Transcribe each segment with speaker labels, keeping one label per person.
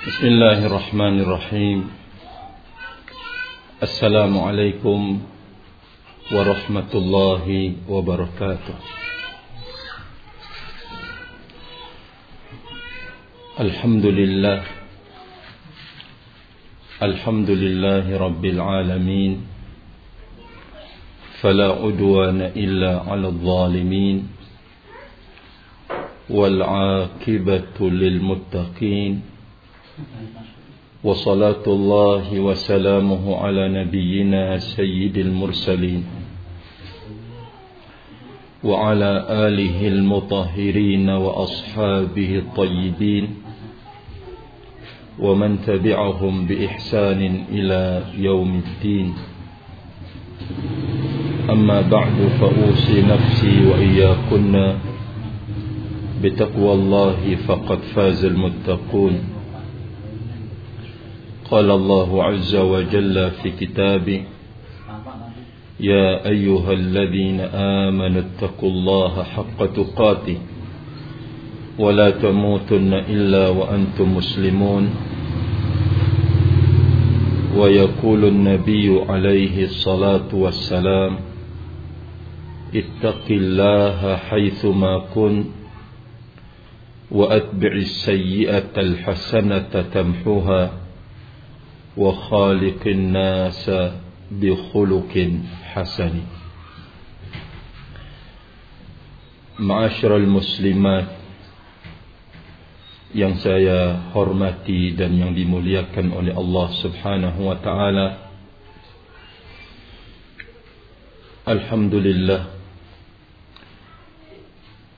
Speaker 1: بسم الله الرحمن الرحيم. السلام عليكم ورحمة الله وبركاته. الحمد لله. الحمد لله رب العالمين. فلا عدوان إلا على الظالمين. والعاقبة للمتقين. وصلاة الله وسلامه على نبينا سيد المرسلين وعلى آله المطهرين وأصحابه الطيبين ومن تبعهم بإحسان إلى يوم الدين. أما بعد فأوصي نفسي وإياكن بتقوى الله فقد فاز المتقون. قال الله عز وجل في كتابه يا أيها الذين آمنوا اتقوا الله حق تقاته ولا تموتن إلا وأنتم مسلمون ويقول النبي عليه الصلاة والسلام اتق الله حيثما كنت وأتبع السيئة الحسنة تمحوها وخالق الناس بخلق حسن معاشر المسلمات yang saya hormati dan yang dimuliakan oleh Allah Subhanahu wa taala Alhamdulillah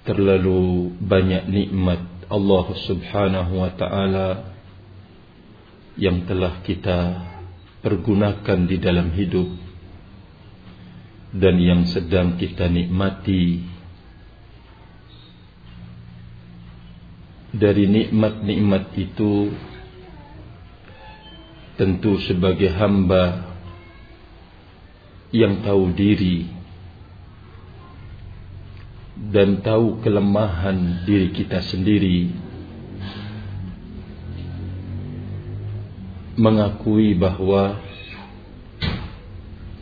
Speaker 1: terlalu banyak nikmat Allah Subhanahu wa taala yang telah kita pergunakan di dalam hidup dan yang sedang kita nikmati. Dari nikmat-nikmat itu tentu sebagai hamba yang tahu diri dan tahu kelemahan diri kita sendiri mengakui bahwa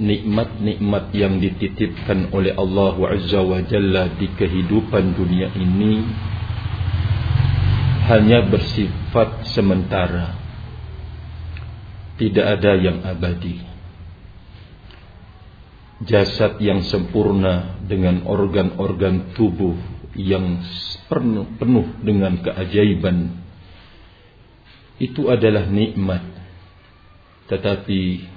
Speaker 1: nikmat-nikmat yang dititipkan oleh Allah Azza wa Jalla di kehidupan dunia ini hanya bersifat sementara. Tidak ada yang abadi. Jasad yang sempurna dengan organ-organ tubuh yang penuh, dengan keajaiban itu adalah nikmat tetapi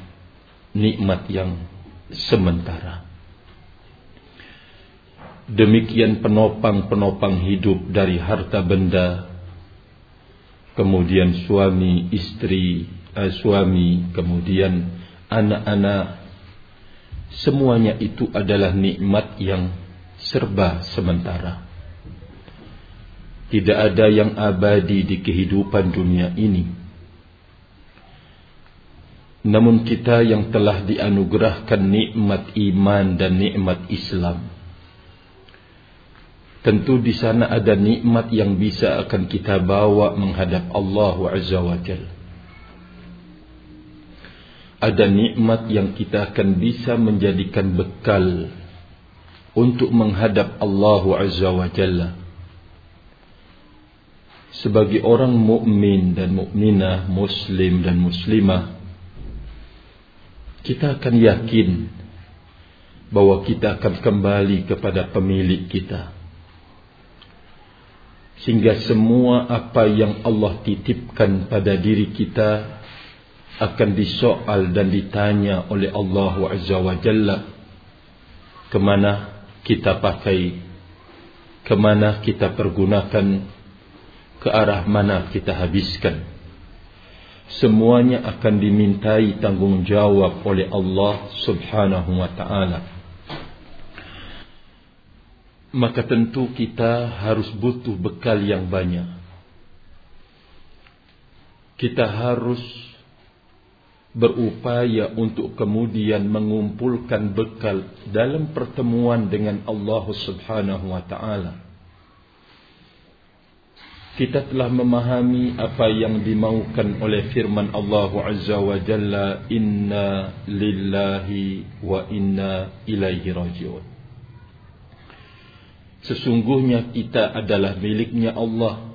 Speaker 1: nikmat yang sementara. Demikian penopang-penopang hidup dari harta benda kemudian suami istri eh, suami kemudian anak-anak semuanya itu adalah nikmat yang serba sementara. Tidak ada yang abadi di kehidupan dunia ini namun kita yang telah dianugerahkan nikmat iman dan nikmat Islam Tentu di sana ada nikmat yang bisa akan kita bawa menghadap Allah Azza wa Jalla. Ada nikmat yang kita akan bisa menjadikan bekal untuk menghadap Allah Azza wa Jalla. Sebagai orang mukmin dan mukminah, muslim dan muslimah, kita akan yakin bahwa kita akan kembali kepada pemilik kita. Sehingga semua apa yang Allah titipkan pada diri kita akan disoal dan ditanya oleh Allah Azza wa Jalla. Ke mana kita pakai? Ke mana kita pergunakan? Ke arah mana kita habiskan semuanya akan dimintai tanggung jawab oleh Allah Subhanahu wa taala maka tentu kita harus butuh bekal yang banyak. Kita harus berupaya untuk kemudian mengumpulkan bekal dalam pertemuan dengan Allah Subhanahu wa taala. Kita telah memahami apa yang dimaukan oleh firman Allah Azza wa Jalla inna lillahi wa inna ilaihi rajiun. Sesungguhnya kita adalah miliknya Allah.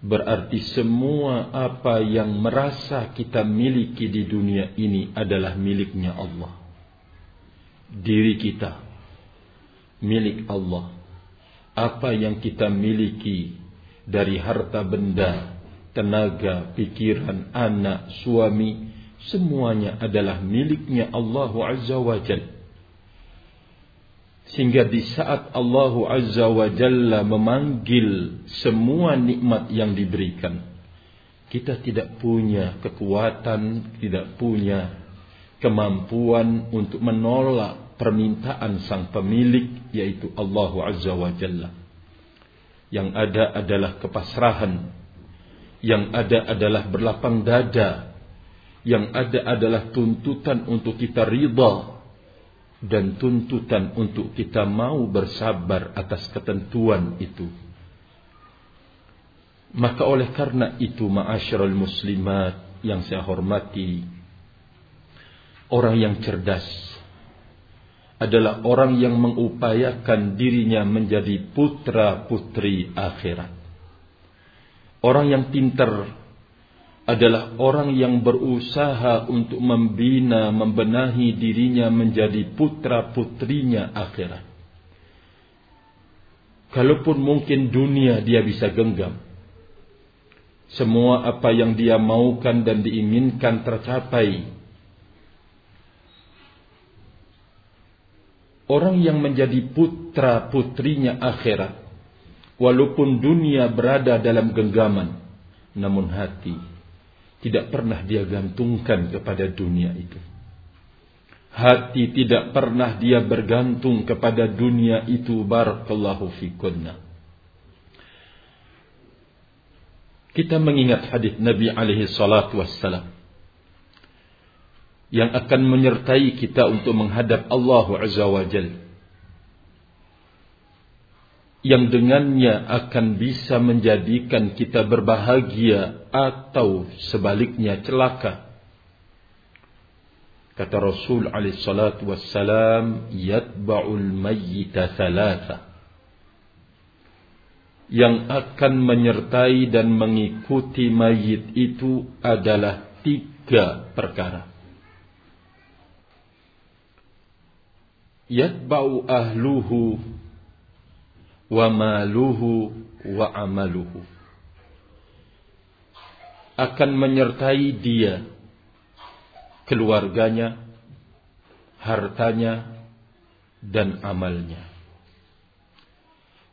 Speaker 1: Berarti semua apa yang merasa kita miliki di dunia ini adalah miliknya Allah. Diri kita milik Allah apa yang kita miliki dari harta benda, tenaga, pikiran, anak, suami, semuanya adalah miliknya Allah Azza wa Jalla. Sehingga di saat Allah Azza wa Jalla memanggil semua nikmat yang diberikan, kita tidak punya kekuatan, tidak punya kemampuan untuk menolak permintaan sang pemilik yaitu Allah Azza wa Jalla. Yang ada adalah kepasrahan. Yang ada adalah berlapang dada. Yang ada adalah tuntutan untuk kita ridha dan tuntutan untuk kita mau bersabar atas ketentuan itu. Maka oleh karena itu ma'asyiral muslimat yang saya hormati orang yang cerdas adalah orang yang mengupayakan dirinya menjadi putra-putri akhirat. Orang yang pintar adalah orang yang berusaha untuk membina, membenahi dirinya menjadi putra-putrinya akhirat. Kalaupun mungkin dunia dia bisa genggam. Semua apa yang dia maukan dan diinginkan tercapai orang yang menjadi putra putrinya akhirat walaupun dunia berada dalam genggaman namun hati tidak pernah dia gantungkan kepada dunia itu. Hati tidak pernah dia bergantung kepada dunia itu barakallahu fikunna. Kita mengingat hadis Nabi alaihi salatu wassalam yang akan menyertai kita untuk menghadap Allah Azza wa. Yang dengannya akan bisa menjadikan kita berbahagia atau sebaliknya celaka. Kata Rasul alaihi salatu wassalam, yatba'ul mayyita thalatha. Yang akan menyertai dan mengikuti mayit itu adalah tiga perkara. Yatba'u ahluhu wa maluhu wa amaluhu. Akan menyertai dia keluarganya hartanya dan amalnya.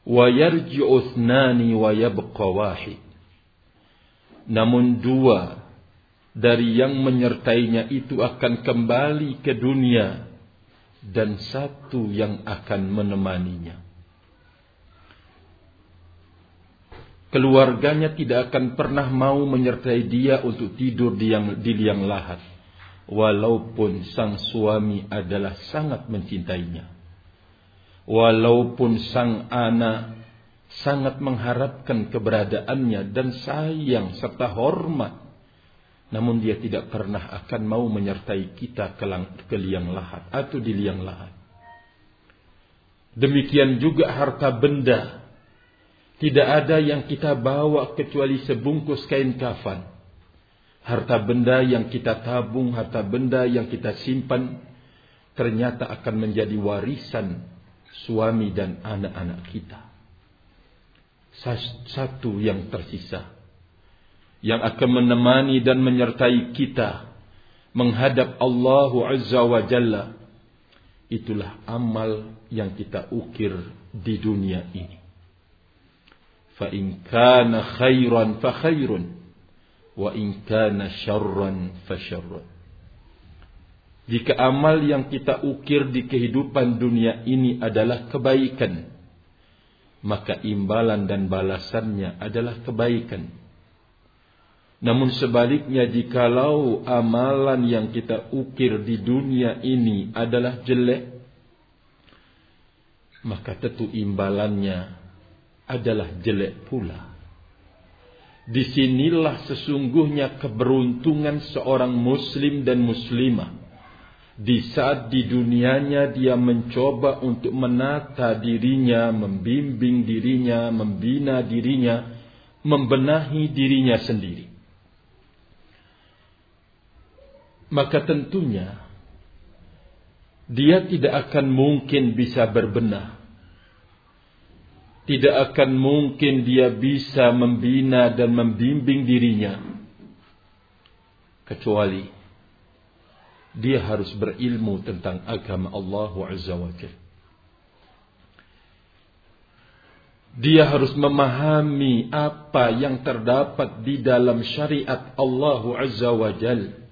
Speaker 1: Wa yarji'u thnani wa yabqa wahid. Namun dua dari yang menyertainya itu akan kembali ke dunia dan satu yang akan menemaninya. Keluarganya tidak akan pernah mau menyertai dia untuk tidur di, yang, di liang lahat. Walaupun sang suami adalah sangat mencintainya. Walaupun sang anak sangat mengharapkan keberadaannya dan sayang serta hormat namun dia tidak pernah akan mau menyertai kita ke, lang, ke liang lahat atau di liang lahat. Demikian juga harta benda. Tidak ada yang kita bawa kecuali sebungkus kain kafan. Harta benda yang kita tabung, harta benda yang kita simpan, ternyata akan menjadi warisan suami dan anak-anak kita. Satu yang tersisa yang akan menemani dan menyertai kita menghadap Allah Azza wa Jalla. Itulah amal yang kita ukir di dunia ini. Fa in kana khairan fa khairun wa in kana syarran fa syarrun. Jika amal yang kita ukir di kehidupan dunia ini adalah kebaikan maka imbalan dan balasannya adalah kebaikan namun sebaliknya jikalau amalan yang kita ukir di dunia ini adalah jelek, maka tentu imbalannya adalah jelek pula. Di sinilah sesungguhnya keberuntungan seorang muslim dan muslimah. Di saat di dunianya dia mencoba untuk menata dirinya, membimbing dirinya, membina dirinya, membenahi dirinya sendiri. Maka tentunya dia tidak akan mungkin bisa berbenah. Tidak akan mungkin dia bisa membina dan membimbing dirinya. Kecuali dia harus berilmu tentang agama Allah wa Dia harus memahami apa yang terdapat di dalam syariat Allah Azza wa Jalla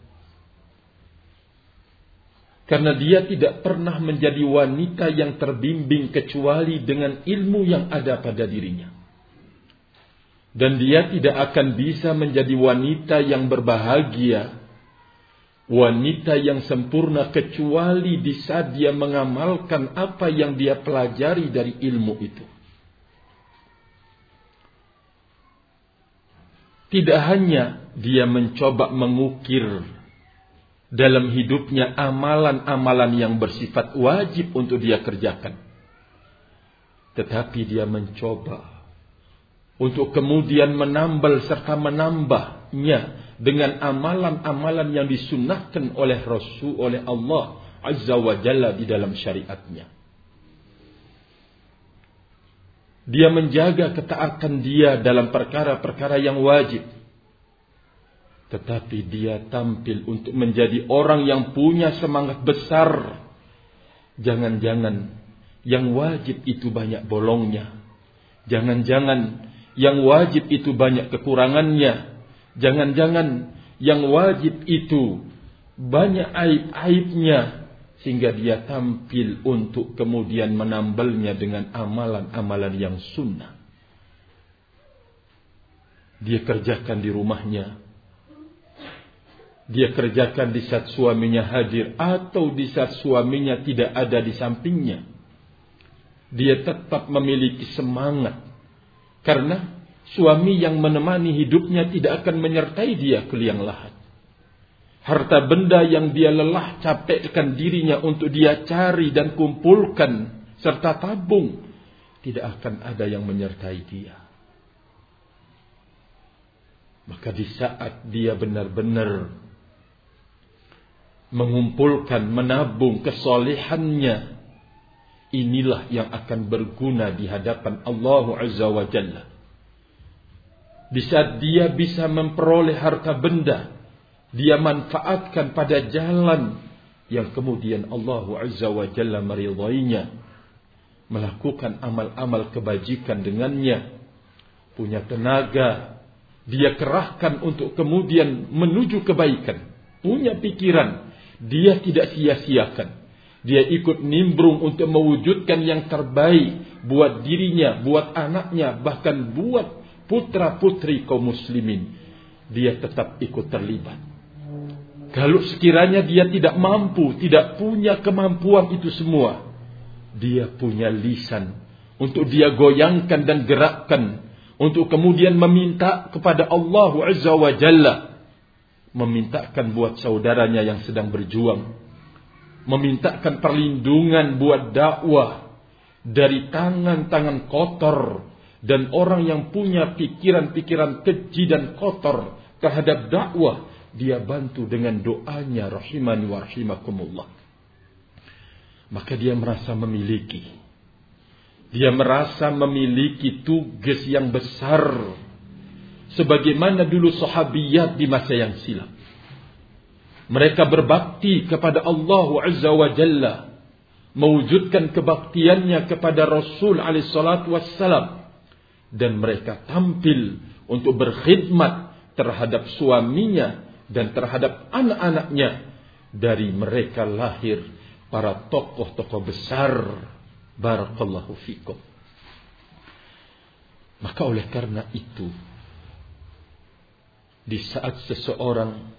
Speaker 1: karena dia tidak pernah menjadi wanita yang terbimbing kecuali dengan ilmu yang ada pada dirinya. Dan dia tidak akan bisa menjadi wanita yang berbahagia, wanita yang sempurna kecuali di saat dia mengamalkan apa yang dia pelajari dari ilmu itu. Tidak hanya dia mencoba mengukir dalam hidupnya amalan-amalan yang bersifat wajib untuk dia kerjakan. Tetapi dia mencoba untuk kemudian menambal serta menambahnya dengan amalan-amalan yang disunahkan oleh Rasul oleh Allah Azza wa Jalla di dalam syariatnya. Dia menjaga ketaatan dia dalam perkara-perkara yang wajib tetapi dia tampil untuk menjadi orang yang punya semangat besar. Jangan-jangan yang wajib itu banyak bolongnya. Jangan-jangan yang wajib itu banyak kekurangannya. Jangan-jangan yang wajib itu banyak aib-aibnya. Sehingga dia tampil untuk kemudian menambalnya dengan amalan-amalan yang sunnah. Dia kerjakan di rumahnya dia kerjakan di saat suaminya hadir atau di saat suaminya tidak ada di sampingnya. Dia tetap memiliki semangat karena suami yang menemani hidupnya tidak akan menyertai dia ke liang lahat. Harta benda yang dia lelah capekkan dirinya untuk dia cari dan kumpulkan serta tabung tidak akan ada yang menyertai dia. Maka di saat dia benar-benar mengumpulkan, menabung kesolehannya. Inilah yang akan berguna di hadapan Allah Azza wa Jalla. Di saat dia bisa memperoleh harta benda, dia manfaatkan pada jalan yang kemudian Allah Azza wa Jalla meridainya. Melakukan amal-amal kebajikan dengannya. Punya tenaga. Dia kerahkan untuk kemudian menuju kebaikan. Punya pikiran dia tidak sia-siakan. Dia ikut nimbrung untuk mewujudkan yang terbaik buat dirinya, buat anaknya, bahkan buat putra-putri kaum muslimin. Dia tetap ikut terlibat. Kalau sekiranya dia tidak mampu, tidak punya kemampuan itu semua, dia punya lisan untuk dia goyangkan dan gerakkan untuk kemudian meminta kepada Allah Azza wa Jalla memintakan buat saudaranya yang sedang berjuang, memintakan perlindungan buat dakwah dari tangan-tangan kotor dan orang yang punya pikiran-pikiran keji dan kotor terhadap dakwah, dia bantu dengan doanya rahimani wa rahimakumullah. Maka dia merasa memiliki. Dia merasa memiliki tugas yang besar sebagaimana dulu sahabiyat di masa yang silam. Mereka berbakti kepada Allah Azza wa Jalla, mewujudkan kebaktiannya kepada Rasul alaihissalatu wassalam. Dan mereka tampil untuk berkhidmat terhadap suaminya dan terhadap anak-anaknya. Dari mereka lahir para tokoh-tokoh besar. Barakallahu fikum. Maka oleh karena itu di saat seseorang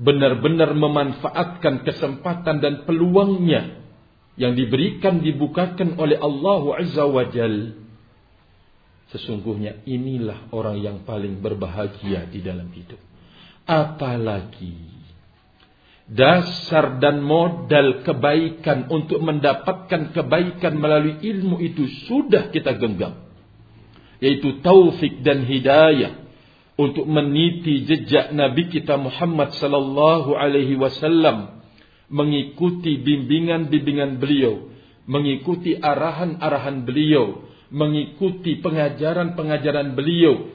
Speaker 1: benar-benar memanfaatkan kesempatan dan peluangnya yang diberikan dibukakan oleh Allah Azza wa Jal Sesungguhnya inilah orang yang paling berbahagia di dalam hidup. Apalagi dasar dan modal kebaikan untuk mendapatkan kebaikan melalui ilmu itu sudah kita genggam. Yaitu taufik dan hidayah untuk meniti jejak Nabi kita Muhammad sallallahu alaihi wasallam mengikuti bimbingan-bimbingan beliau, mengikuti arahan-arahan beliau, mengikuti pengajaran-pengajaran beliau.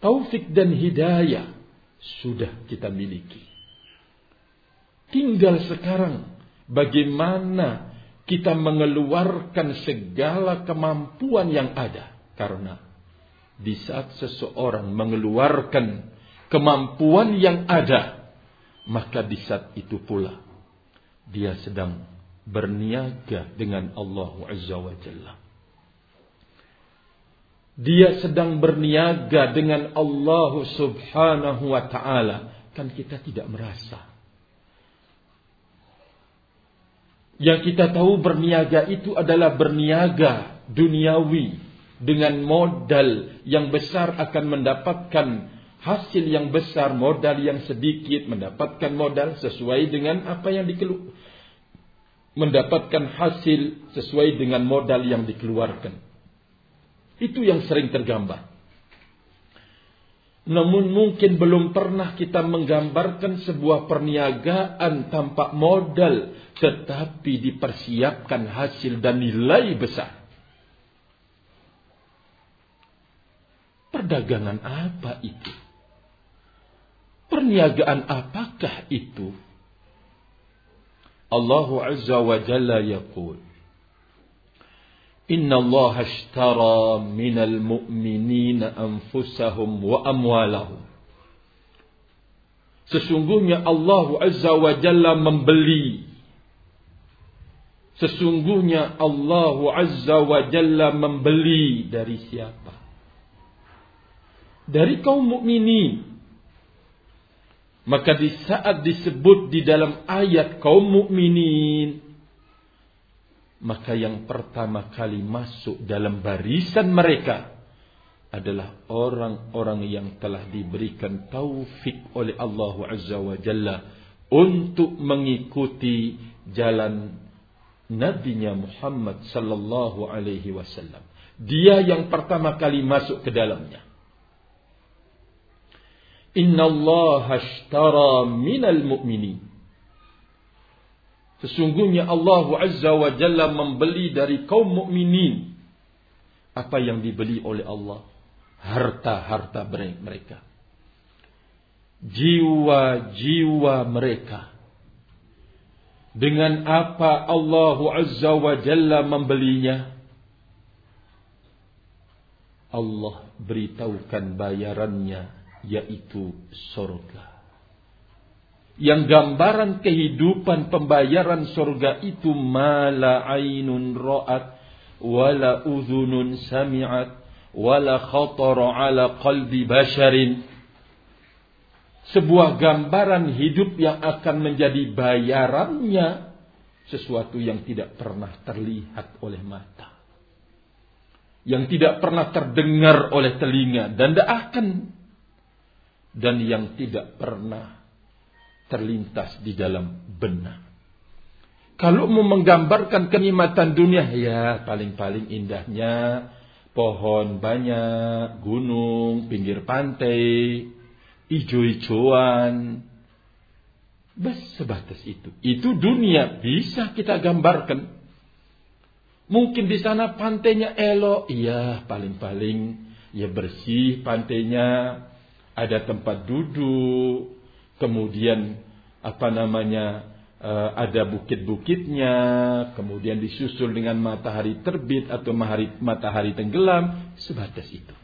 Speaker 1: Taufik dan hidayah sudah kita miliki. Tinggal sekarang bagaimana kita mengeluarkan segala kemampuan yang ada. Karena di saat seseorang mengeluarkan kemampuan yang ada, maka di saat itu pula dia sedang berniaga dengan Allah Azza wa Jalla. Dia sedang berniaga dengan Allah Subhanahu wa taala, kan kita tidak merasa. Yang kita tahu berniaga itu adalah berniaga duniawi, dengan modal yang besar akan mendapatkan hasil yang besar, modal yang sedikit, mendapatkan modal sesuai dengan apa yang dikelu mendapatkan hasil sesuai dengan modal yang dikeluarkan. Itu yang sering tergambar. Namun mungkin belum pernah kita menggambarkan sebuah perniagaan tanpa modal, tetapi dipersiapkan hasil dan nilai besar. Perdagangan apa itu? Perniagaan apakah itu? Allah Azza wa Jalla yaqul Inna Allah ashtara minal mu'minina anfusahum wa amwalahum Sesungguhnya Allah Azza wa Jalla membeli Sesungguhnya Allah Azza wa Jalla membeli dari siapa? Dari kaum mukminin. Maka di saat disebut di dalam ayat kaum mukminin, maka yang pertama kali masuk dalam barisan mereka adalah orang-orang yang telah diberikan taufik oleh Allah Azza wa Jalla untuk mengikuti jalan Nabi-Nya Muhammad sallallahu alaihi wasallam. Dia yang pertama kali masuk ke dalamnya. Inna Allah ashtara minal mu'minin. Sesungguhnya Allah Azza wa Jalla membeli dari kaum mukminin apa yang dibeli oleh Allah, harta-harta mereka. Jiwa-jiwa mereka. Dengan apa Allah Azza wa Jalla membelinya? Allah beritahukan bayarannya yaitu surga. Yang gambaran kehidupan pembayaran surga itu mala ainun ra'at wala udhunun sami'at wala khatara ala qalbi basharin. Sebuah gambaran hidup yang akan menjadi bayarannya sesuatu yang tidak pernah terlihat oleh mata. Yang tidak pernah terdengar oleh telinga dan tidak akan dan yang tidak pernah terlintas di dalam benak. Kalau mau menggambarkan kenikmatan dunia, ya paling-paling indahnya pohon banyak, gunung, pinggir pantai, ijo-ijoan. Bes sebatas itu. Itu dunia bisa kita gambarkan. Mungkin di sana pantainya elok, iya paling-paling ya bersih pantainya, ada tempat duduk, kemudian apa namanya uh, ada bukit-bukitnya, kemudian disusul dengan matahari terbit atau matahari tenggelam, sebatas itu.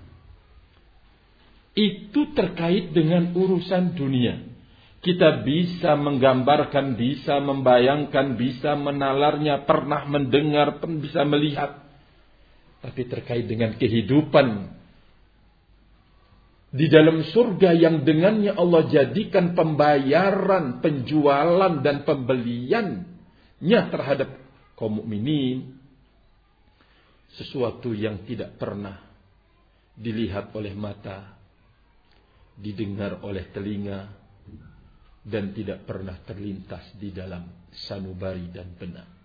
Speaker 1: Itu terkait dengan urusan dunia. Kita bisa menggambarkan, bisa membayangkan, bisa menalarnya, pernah mendengar, bisa melihat. Tapi terkait dengan kehidupan di dalam surga yang dengannya Allah jadikan pembayaran, penjualan dan pembeliannya terhadap kaum mukminin. sesuatu yang tidak pernah dilihat oleh mata, didengar oleh telinga, dan tidak pernah terlintas di dalam sanubari dan benak.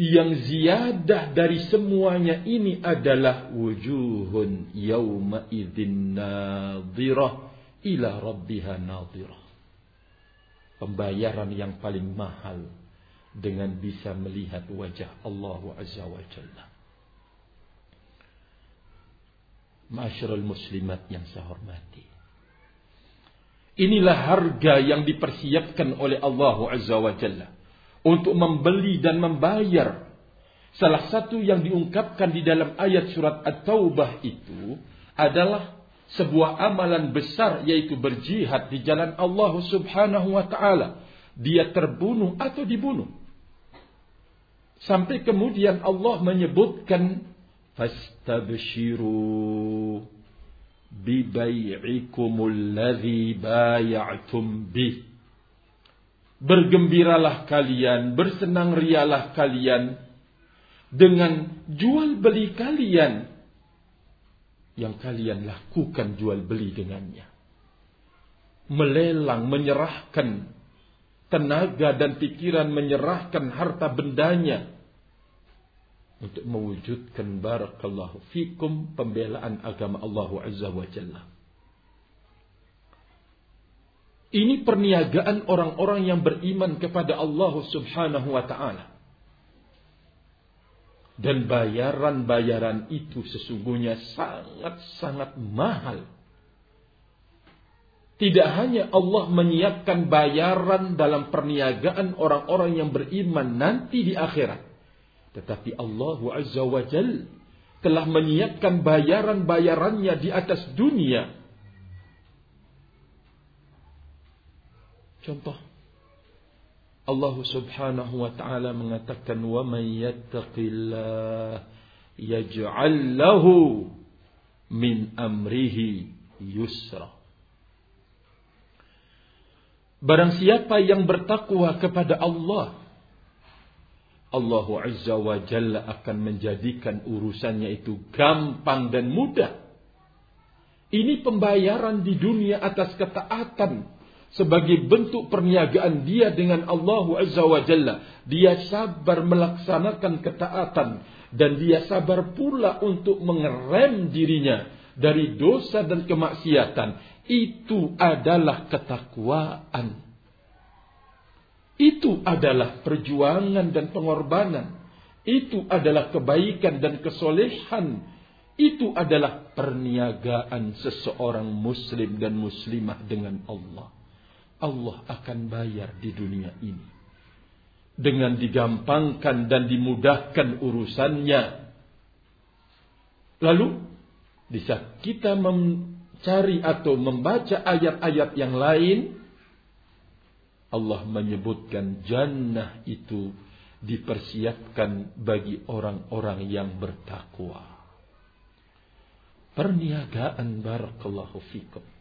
Speaker 1: Yang ziyadah dari semuanya ini adalah wujuhun yawma idzin nadhirah ila rabbiha nadhirah. Pembayaran yang paling mahal dengan bisa melihat wajah Allah Azza wa Jalla. Masyarul muslimat yang saya hormati. Inilah harga yang dipersiapkan oleh Allah Azza wa Jalla untuk membeli dan membayar. Salah satu yang diungkapkan di dalam ayat surat At-Taubah itu adalah sebuah amalan besar yaitu berjihad di jalan Allah Subhanahu wa taala. Dia terbunuh atau dibunuh. Sampai kemudian Allah menyebutkan fastabshiru bibai'ikumul ladzi bay'atum bih Bergembiralah kalian, bersenang rialah kalian dengan jual beli kalian yang kalian lakukan jual beli dengannya. Melelang, menyerahkan tenaga dan pikiran, menyerahkan harta bendanya untuk mewujudkan barakallahu fikum pembelaan agama Allah Azza wa Jalla. Ini perniagaan orang-orang yang beriman kepada Allah Subhanahu wa taala. Dan bayaran-bayaran itu sesungguhnya sangat-sangat mahal. Tidak hanya Allah menyiapkan bayaran dalam perniagaan orang-orang yang beriman nanti di akhirat. Tetapi Allah Azza wa Jal telah menyiapkan bayaran-bayarannya di atas dunia Contoh Allah Subhanahu wa taala mengatakan wa may yattaqillah yaj'al lahu min amrihi yusra. Barang siapa yang bertakwa kepada Allah Allah Azza wa Jalla akan menjadikan urusannya itu gampang dan mudah. Ini pembayaran di dunia atas ketaatan sebagai bentuk perniagaan dia dengan Allah Azza wa Jalla. Dia sabar melaksanakan ketaatan dan dia sabar pula untuk mengerem dirinya dari dosa dan kemaksiatan. Itu adalah ketakwaan. Itu adalah perjuangan dan pengorbanan. Itu adalah kebaikan dan kesolehan. Itu adalah perniagaan seseorang muslim dan muslimah dengan Allah. Allah akan bayar di dunia ini. Dengan digampangkan dan dimudahkan urusannya. Lalu, bisa kita mencari atau membaca ayat-ayat yang lain. Allah menyebutkan jannah itu dipersiapkan bagi orang-orang yang bertakwa. Perniagaan barakallahu fikum.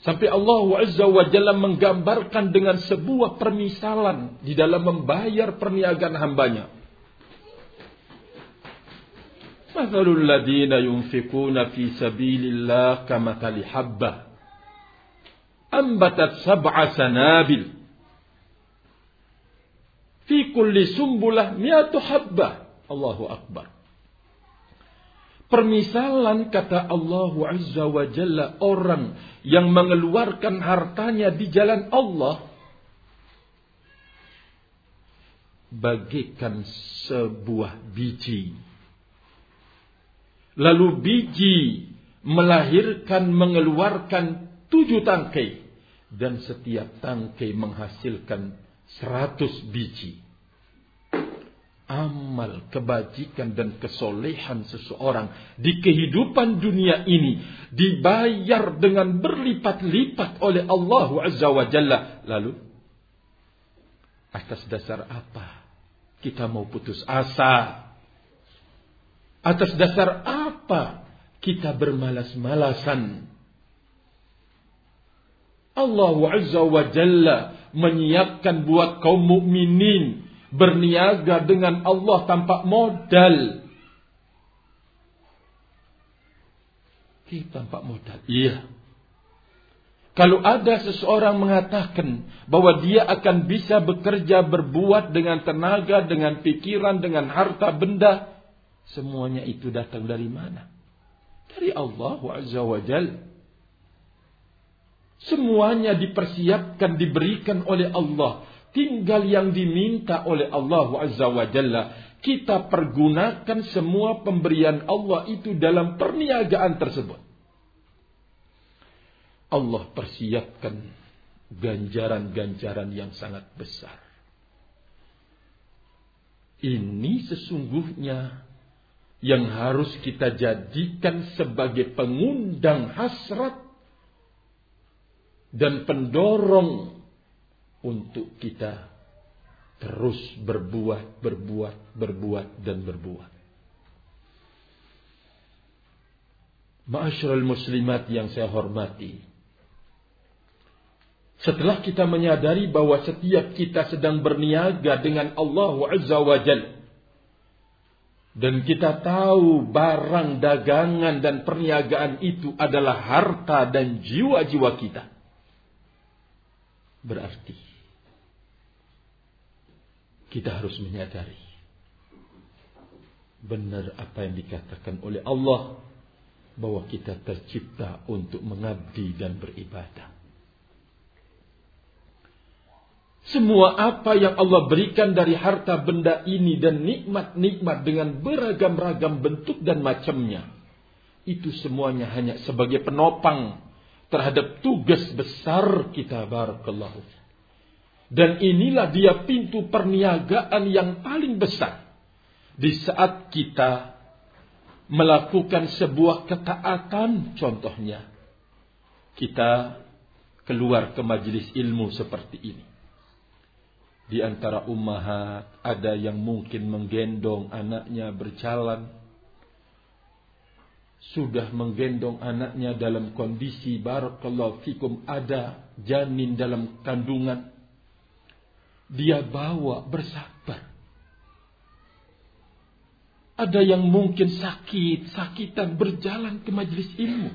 Speaker 1: Sampai Allah Azza wa Jalla menggambarkan dengan sebuah permisalan di dalam membayar perniagaan hambanya. Mathalul ladina yunfikuna fi sabilillah kamathali habbah. Ambatat sab'a sanabil. Fi kulli sumbulah mi'atu habbah. Allahu Akbar. Permisalan kata Allah Azza wa Jalla orang yang mengeluarkan hartanya di jalan Allah bagaikan sebuah biji. Lalu biji melahirkan mengeluarkan tujuh tangkai dan setiap tangkai menghasilkan seratus biji amal kebajikan dan kesolehan seseorang di kehidupan dunia ini dibayar dengan berlipat-lipat oleh Allah Azza wa Jalla. Lalu atas dasar apa kita mau putus asa? Atas dasar apa kita bermalas-malasan? Allah Azza wa Jalla menyiapkan buat kaum mukminin berniaga dengan Allah tanpa modal. Kita tanpa modal. Iya. Kalau ada seseorang mengatakan bahwa dia akan bisa bekerja berbuat dengan tenaga, dengan pikiran, dengan harta benda, semuanya itu datang dari mana? Dari Allah Azza wa Jalla. Semuanya dipersiapkan, diberikan oleh Allah. Tinggal yang diminta oleh Allah Azza wa Jalla. Kita pergunakan semua pemberian Allah itu dalam perniagaan tersebut. Allah persiapkan ganjaran-ganjaran yang sangat besar. Ini sesungguhnya yang harus kita jadikan sebagai pengundang hasrat dan pendorong untuk kita terus berbuat, berbuat, berbuat dan berbuat. Ma'asyiral muslimat yang saya hormati. Setelah kita menyadari bahwa setiap kita sedang berniaga dengan Allah Azza wa Jalla dan kita tahu barang dagangan dan perniagaan itu adalah harta dan jiwa-jiwa kita. Berarti kita harus menyadari benar apa yang dikatakan oleh Allah bahwa kita tercipta untuk mengabdi dan beribadah. Semua apa yang Allah berikan dari harta benda ini dan nikmat-nikmat dengan beragam-ragam bentuk dan macamnya. Itu semuanya hanya sebagai penopang terhadap tugas besar kita barakallahu. Dan inilah dia pintu perniagaan yang paling besar di saat kita melakukan sebuah ketaatan contohnya kita keluar ke majelis ilmu seperti ini. Di antara ummahat ada yang mungkin menggendong anaknya berjalan sudah menggendong anaknya dalam kondisi barakallahu fikum ada janin dalam kandungan dia bawa bersabar. Ada yang mungkin sakit sakitan berjalan ke majelis ilmu.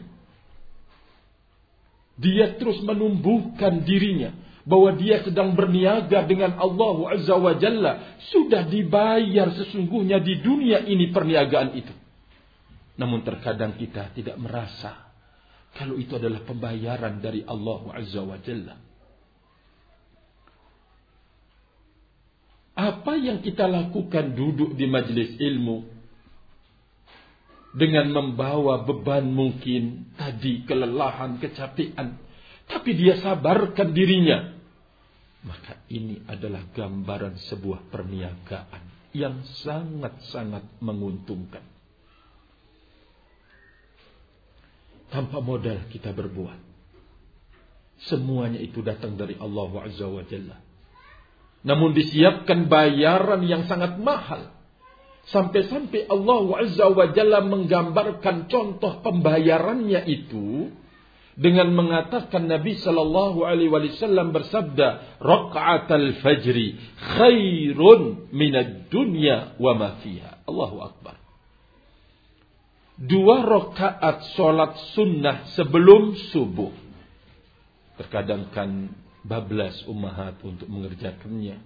Speaker 1: Dia terus menumbuhkan dirinya bahwa dia sedang berniaga dengan Allah Azza Jalla. Sudah dibayar sesungguhnya di dunia ini perniagaan itu. Namun terkadang kita tidak merasa kalau itu adalah pembayaran dari Allah Azza Jalla. Apa yang kita lakukan duduk di majelis ilmu dengan membawa beban mungkin tadi kelelahan, kecapean, tapi dia sabarkan dirinya. Maka ini adalah gambaran sebuah perniagaan yang sangat-sangat menguntungkan. tanpa modal kita berbuat. Semuanya itu datang dari Allah Azza wa Jalla. Namun disiapkan bayaran yang sangat mahal. Sampai-sampai Allah Azza wa Jalla menggambarkan contoh pembayarannya itu dengan mengatakan Nabi sallallahu alaihi wasallam bersabda raq'atal fajri khairun minad dunya wa ma fiha Allahu akbar dua rakaat sholat sunnah sebelum subuh. Terkadang kan bablas umahat untuk mengerjakannya.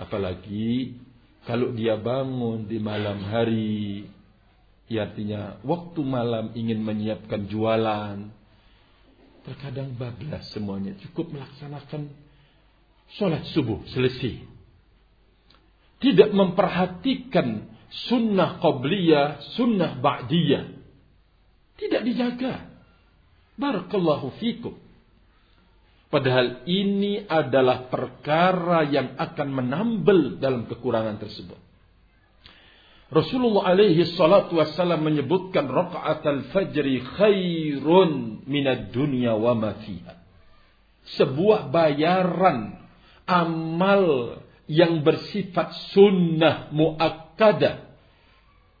Speaker 1: Apalagi kalau dia bangun di malam hari, ya artinya waktu malam ingin menyiapkan jualan. Terkadang bablas semuanya. Cukup melaksanakan sholat subuh selesai. Tidak memperhatikan sunnah qabliyah, sunnah ba'diyah. Tidak dijaga. Barakallahu fikum. Padahal ini adalah perkara yang akan menambal dalam kekurangan tersebut. Rasulullah alaihi salatu wassalam menyebutkan rakaat al-fajri khairun minad dunya wa ma fiha. Sebuah bayaran amal yang bersifat sunnah muakkadah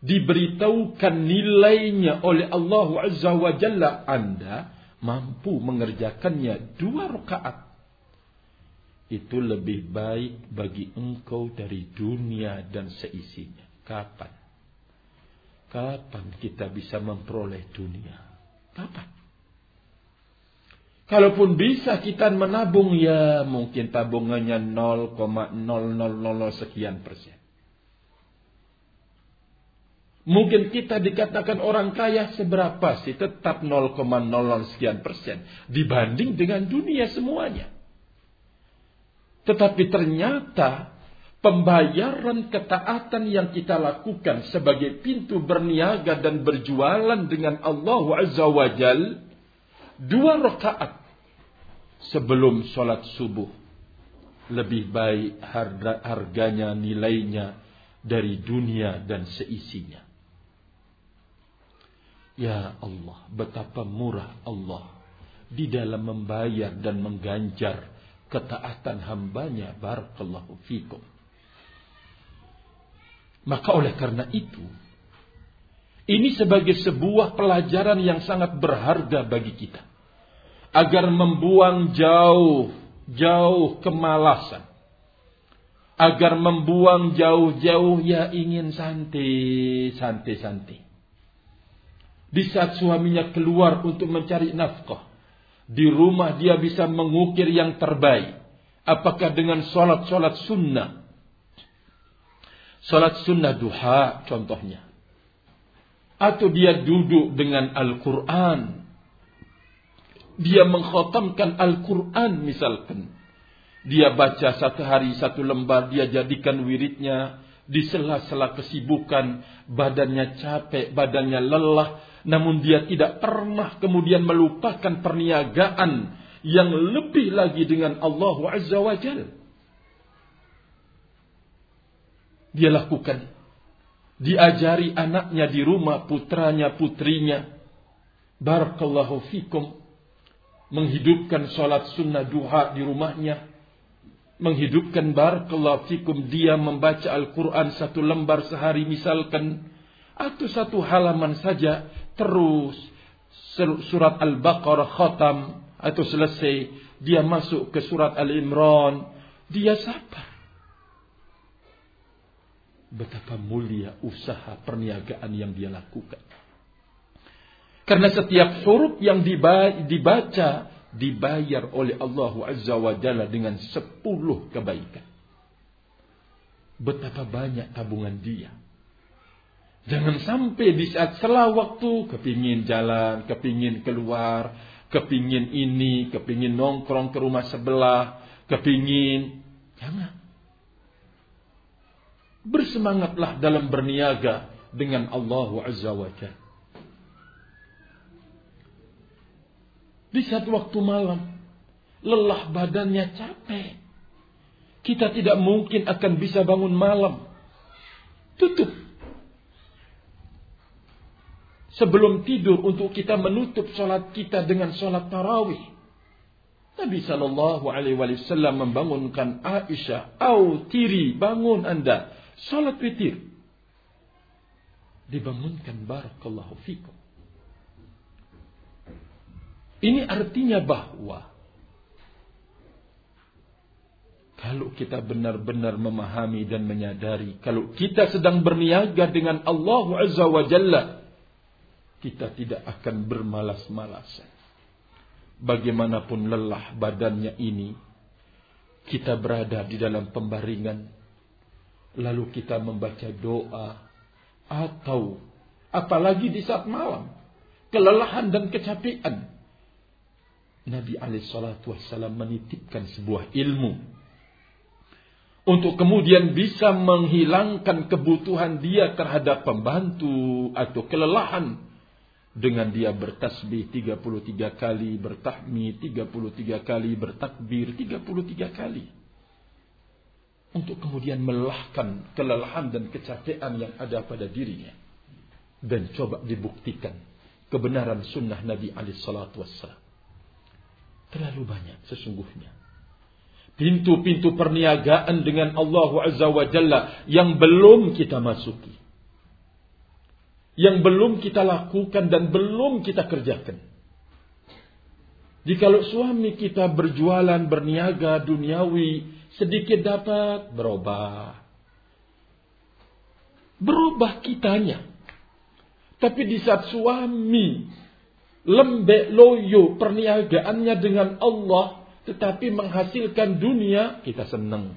Speaker 1: diberitahukan nilainya oleh Allah Azza wa Jalla Anda mampu mengerjakannya dua rakaat itu lebih baik bagi engkau dari dunia dan seisinya. Kapan? Kapan kita bisa memperoleh dunia? Kapan? Kalaupun bisa kita menabung ya mungkin tabungannya 0,0000 sekian persen. Mungkin kita dikatakan orang kaya seberapa sih? Tetap 0,00 sekian persen. Dibanding dengan dunia semuanya. Tetapi ternyata pembayaran ketaatan yang kita lakukan sebagai pintu berniaga dan berjualan dengan Allah Azza wa Jal. Dua rakaat sebelum sholat subuh. Lebih baik harga, harganya, nilainya dari dunia dan seisinya. Ya Allah, betapa murah Allah di dalam membayar dan mengganjar ketaatan hambanya. Barakallahu fikum. Maka oleh karena itu, ini sebagai sebuah pelajaran yang sangat berharga bagi kita. Agar membuang jauh, jauh kemalasan. Agar membuang jauh-jauh ya ingin santai, santai, santai. Di saat suaminya keluar untuk mencari nafkah. Di rumah dia bisa mengukir yang terbaik. Apakah dengan sholat-sholat sunnah. Sholat sunnah duha contohnya. Atau dia duduk dengan Al-Quran. Dia mengkhotamkan Al-Quran misalkan. Dia baca satu hari satu lembar. Dia jadikan wiridnya. Di sela-sela kesibukan. Badannya capek, badannya lelah namun dia tidak pernah kemudian melupakan perniagaan yang lebih lagi dengan Allah Azza wa Jal. Dia lakukan. Diajari anaknya di rumah, putranya, putrinya. Barakallahu fikum. Menghidupkan sholat sunnah duha di rumahnya. Menghidupkan barakallahu fikum. Dia membaca Al-Quran satu lembar sehari misalkan. Atau satu halaman saja terus surat Al-Baqarah khatam atau selesai dia masuk ke surat Al-Imran dia sabar betapa mulia usaha perniagaan yang dia lakukan karena setiap huruf yang dibaca dibayar oleh Allah Azza wa Jalla dengan sepuluh kebaikan betapa banyak tabungan dia Jangan sampai di saat setelah waktu kepingin jalan, kepingin keluar, kepingin ini, kepingin nongkrong ke rumah sebelah, kepingin. Jangan. Bersemangatlah dalam berniaga dengan Allah Azza wa Jalla. Di saat waktu malam, lelah badannya capek. Kita tidak mungkin akan bisa bangun malam. Tutup sebelum tidur untuk kita menutup sholat kita dengan sholat tarawih. Nabi Shallallahu Alaihi Wasallam membangunkan Aisyah, "Au tiri, bangun anda, sholat witir." Dibangunkan barakallahu fikum. Ini artinya bahwa kalau kita benar-benar memahami dan menyadari kalau kita sedang berniaga dengan Allah Azza wa Jalla kita tidak akan bermalas-malasan. Bagaimanapun lelah badannya ini, kita berada di dalam pembaringan, lalu kita membaca doa, atau apalagi di saat malam, kelelahan dan kecapean. Nabi Alaihissalam menitipkan sebuah ilmu untuk kemudian bisa menghilangkan kebutuhan dia terhadap pembantu atau kelelahan dengan dia bertasbih 33 kali, bertahmid 33 kali, bertakbir 33 kali. Untuk kemudian melahkan kelelahan dan kecapean yang ada pada dirinya. Dan coba dibuktikan kebenaran sunnah Nabi salatu wassalam. Terlalu banyak sesungguhnya. Pintu-pintu perniagaan dengan Allah Azza wa Jalla yang belum kita masuki yang belum kita lakukan dan belum kita kerjakan. Jikalau suami kita berjualan, berniaga, duniawi, sedikit dapat berubah. Berubah kitanya. Tapi di saat suami lembek loyo perniagaannya dengan Allah, tetapi menghasilkan dunia, kita senang.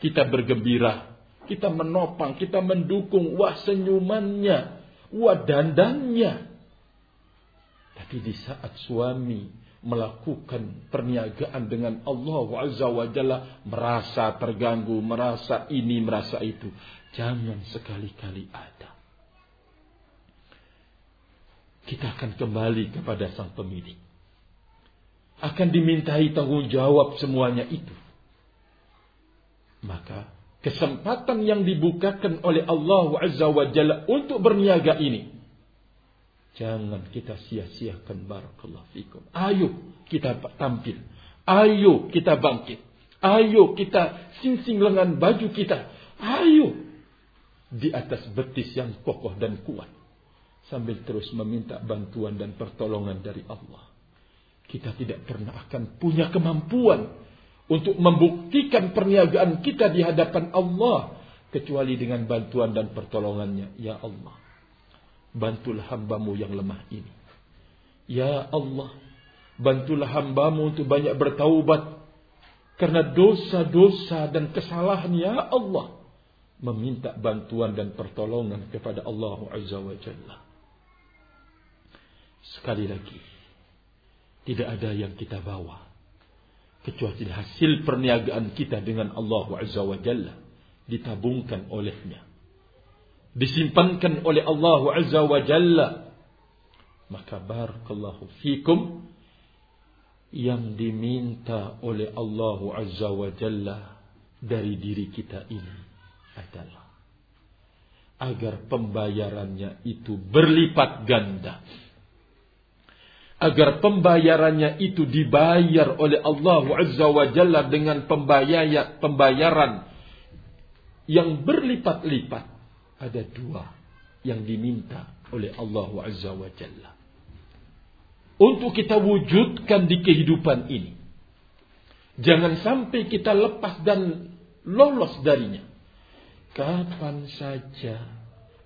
Speaker 1: Kita bergembira, kita menopang, kita mendukung, wah senyumannya, wah dandannya. Tapi di saat suami melakukan perniagaan dengan Allah Azza wa Jalla merasa terganggu, merasa ini, merasa itu. Jangan sekali-kali ada. Kita akan kembali kepada sang pemilik. Akan dimintai tanggung jawab semuanya itu. Maka kesempatan yang dibukakan oleh Allah Azza wa Jalla untuk berniaga ini Jangan kita sia-siakan barakallahu fikum. Ayo kita tampil. Ayo kita bangkit. Ayo kita sing-sing lengan baju kita. Ayo di atas betis yang kokoh dan kuat. Sambil terus meminta bantuan dan pertolongan dari Allah. Kita tidak pernah akan punya kemampuan untuk membuktikan perniagaan kita di hadapan Allah kecuali dengan bantuan dan pertolongannya ya Allah bantulah hambamu yang lemah ini. Ya Allah, bantulah hambamu untuk banyak bertaubat. Karena dosa-dosa dan kesalahan ya Allah. Meminta bantuan dan pertolongan kepada Allah Azza wa Jalla. Sekali lagi, tidak ada yang kita bawa. Kecuali hasil perniagaan kita dengan Allah Azza wa Jalla. Ditabungkan olehnya disimpankan oleh Allah Azza wa Jalla maka barakallahu fikum yang diminta oleh Allah Azza wa Jalla dari diri kita ini adalah agar pembayarannya itu berlipat ganda agar pembayarannya itu dibayar oleh Allah Azza wa Jalla dengan pembayaran yang berlipat-lipat ada dua yang diminta oleh Allah Azza wa Jalla. Untuk kita wujudkan di kehidupan ini. Jangan sampai kita lepas dan lolos darinya. Kapan saja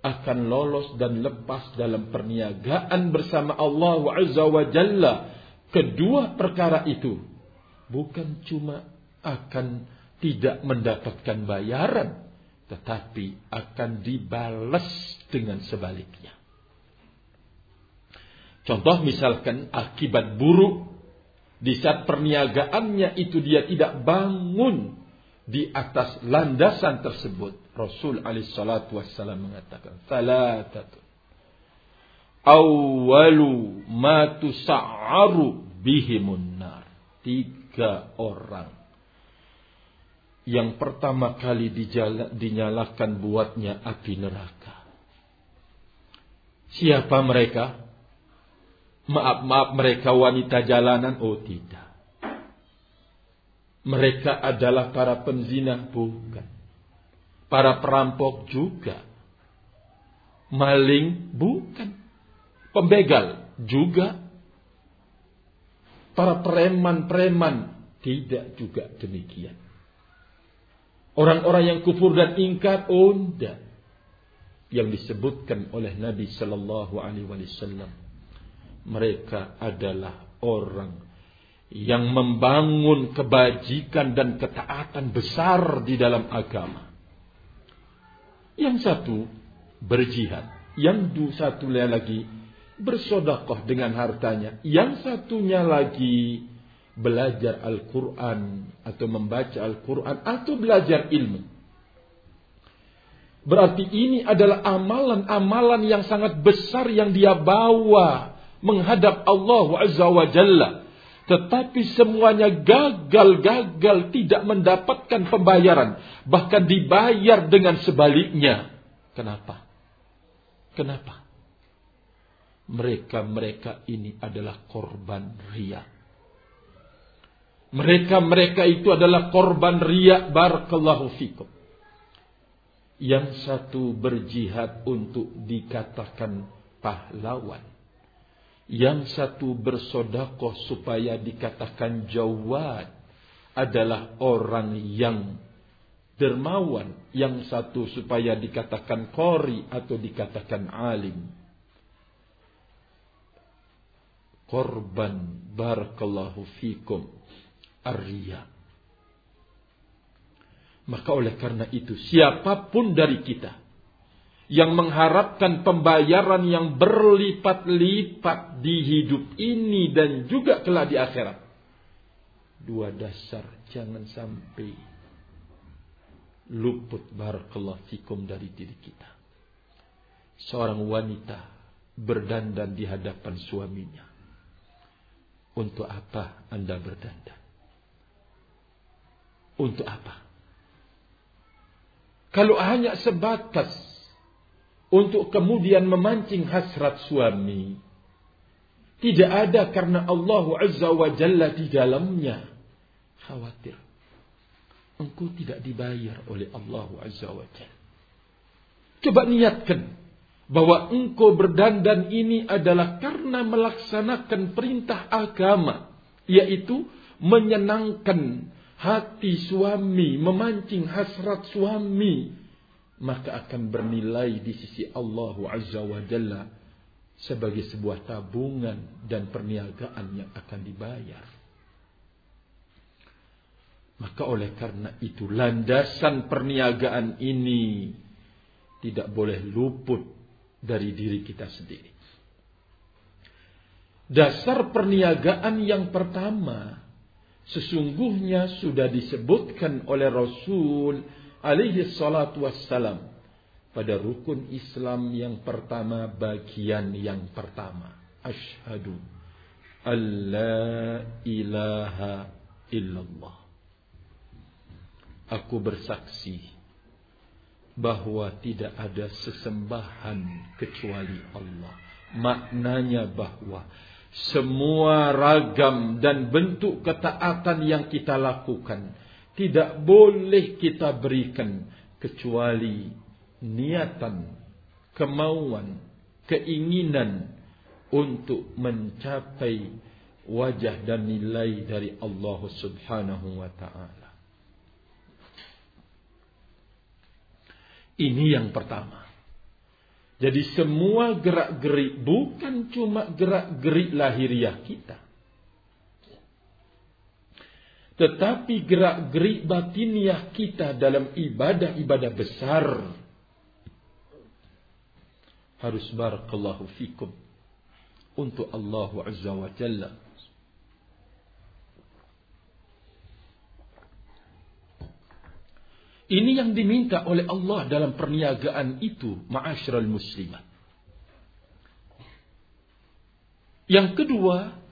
Speaker 1: akan lolos dan lepas dalam perniagaan bersama Allah Azza wa Jalla. Kedua perkara itu bukan cuma akan tidak mendapatkan bayaran, tetapi akan dibalas dengan sebaliknya. Contoh misalkan akibat buruk di saat perniagaannya itu dia tidak bangun di atas landasan tersebut. Rasul alaihissalatu wassalam mengatakan, Salatatu. Awalu ma tusa'aru bihimun nar. Tiga orang yang pertama kali dinyalakan buatnya api neraka. Siapa mereka? Maaf-maaf mereka wanita jalanan? Oh tidak. Mereka adalah para penzina? Bukan. Para perampok juga. Maling? Bukan. Pembegal? Juga. Para preman-preman? Tidak juga demikian. Orang-orang yang kufur dan ingkar, oh Yang disebutkan oleh Nabi Sallallahu Alaihi Wasallam, mereka adalah orang yang membangun kebajikan dan ketaatan besar di dalam agama. Yang satu berjihad, yang satu lagi bersodakoh dengan hartanya, yang satunya lagi belajar Al-Quran atau membaca Al-Quran atau belajar ilmu. Berarti ini adalah amalan-amalan yang sangat besar yang dia bawa menghadap Allah Azza wa Jalla. Tetapi semuanya gagal-gagal tidak mendapatkan pembayaran. Bahkan dibayar dengan sebaliknya. Kenapa? Kenapa? Mereka-mereka ini adalah korban riak mereka-mereka itu adalah korban riak barakallahu fikum. Yang satu berjihad untuk dikatakan pahlawan. Yang satu bersodakoh supaya dikatakan jawad adalah orang yang dermawan. Yang satu supaya dikatakan kori atau dikatakan alim. Korban barakallahu fikum arya. Maka oleh karena itu siapa pun dari kita yang mengharapkan pembayaran yang berlipat-lipat di hidup ini dan juga kelak di akhirat. Dua dasar jangan sampai luput barakallahu fikum dari diri kita. Seorang wanita berdandan di hadapan suaminya. Untuk apa Anda berdandan? Untuk apa? Kalau hanya sebatas untuk kemudian memancing hasrat suami, tidak ada karena Allah Azza wa Jalla di dalamnya. Khawatir. Engkau tidak dibayar oleh Allah Azza wa Jalla. Coba niatkan bahwa engkau berdandan ini adalah karena melaksanakan perintah agama, yaitu menyenangkan hati suami, memancing hasrat suami, maka akan bernilai di sisi Allah Azza wa Jalla sebagai sebuah tabungan dan perniagaan yang akan dibayar. Maka oleh karena itu landasan perniagaan ini tidak boleh luput dari diri kita sendiri. Dasar perniagaan yang pertama Sesungguhnya sudah disebutkan oleh Rasul alaihi salatu wassalam pada rukun Islam yang pertama bagian yang pertama. Ashadu alla ilaha illallah. Aku bersaksi bahwa tidak ada sesembahan kecuali Allah. Maknanya bahwa semua ragam dan bentuk ketaatan yang kita lakukan tidak boleh kita berikan kecuali niatan, kemauan, keinginan untuk mencapai wajah dan nilai dari Allah Subhanahu wa taala. Ini yang pertama. Jadi semua gerak-gerik bukan cuma gerak-gerik lahiriah kita. Tetapi gerak-gerik batiniah kita dalam ibadah-ibadah besar. Harus barakallahu fikum. Untuk Allah Azza wa Jalla. Ini yang diminta oleh Allah dalam perniagaan itu, ma'asyiral muslimat. Yang kedua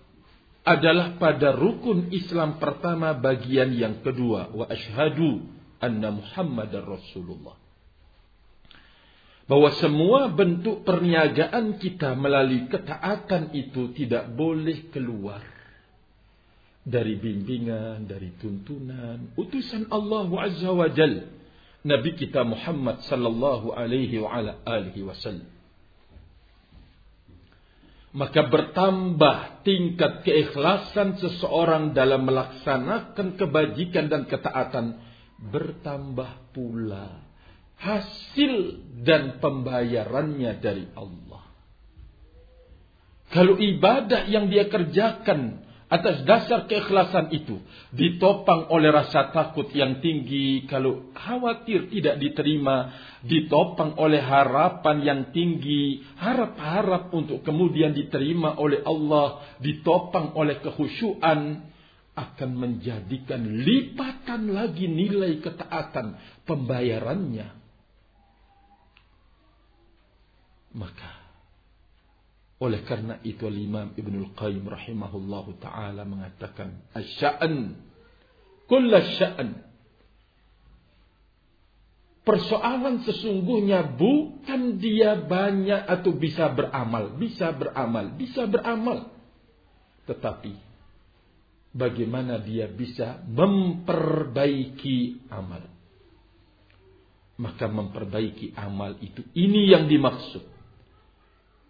Speaker 1: adalah pada rukun Islam pertama bagian yang kedua, wa ashadu anna Muhammadar Rasulullah. Bahwa semua bentuk perniagaan kita melalui ketaatan itu tidak boleh keluar dari bimbingan, dari tuntunan, utusan Allah Azza wa Jal, Nabi kita Muhammad sallallahu alaihi wa ala alihi wasallam. Maka bertambah tingkat keikhlasan seseorang dalam melaksanakan kebajikan dan ketaatan. Bertambah pula hasil dan pembayarannya dari Allah. Kalau ibadah yang dia kerjakan Atas dasar keikhlasan itu ditopang oleh rasa takut yang tinggi kalau khawatir tidak diterima, ditopang oleh harapan yang tinggi, harap-harap untuk kemudian diterima oleh Allah, ditopang oleh kehusyuan akan menjadikan lipatan lagi nilai ketaatan pembayarannya. Maka oleh karena itu Imam Ibnul Qayyim rahimahullahu taala mengatakan asya'n kulla sya'n Persoalan sesungguhnya bukan dia banyak atau bisa beramal, bisa beramal, bisa beramal. Tetapi bagaimana dia bisa memperbaiki amal. Maka memperbaiki amal itu ini yang dimaksud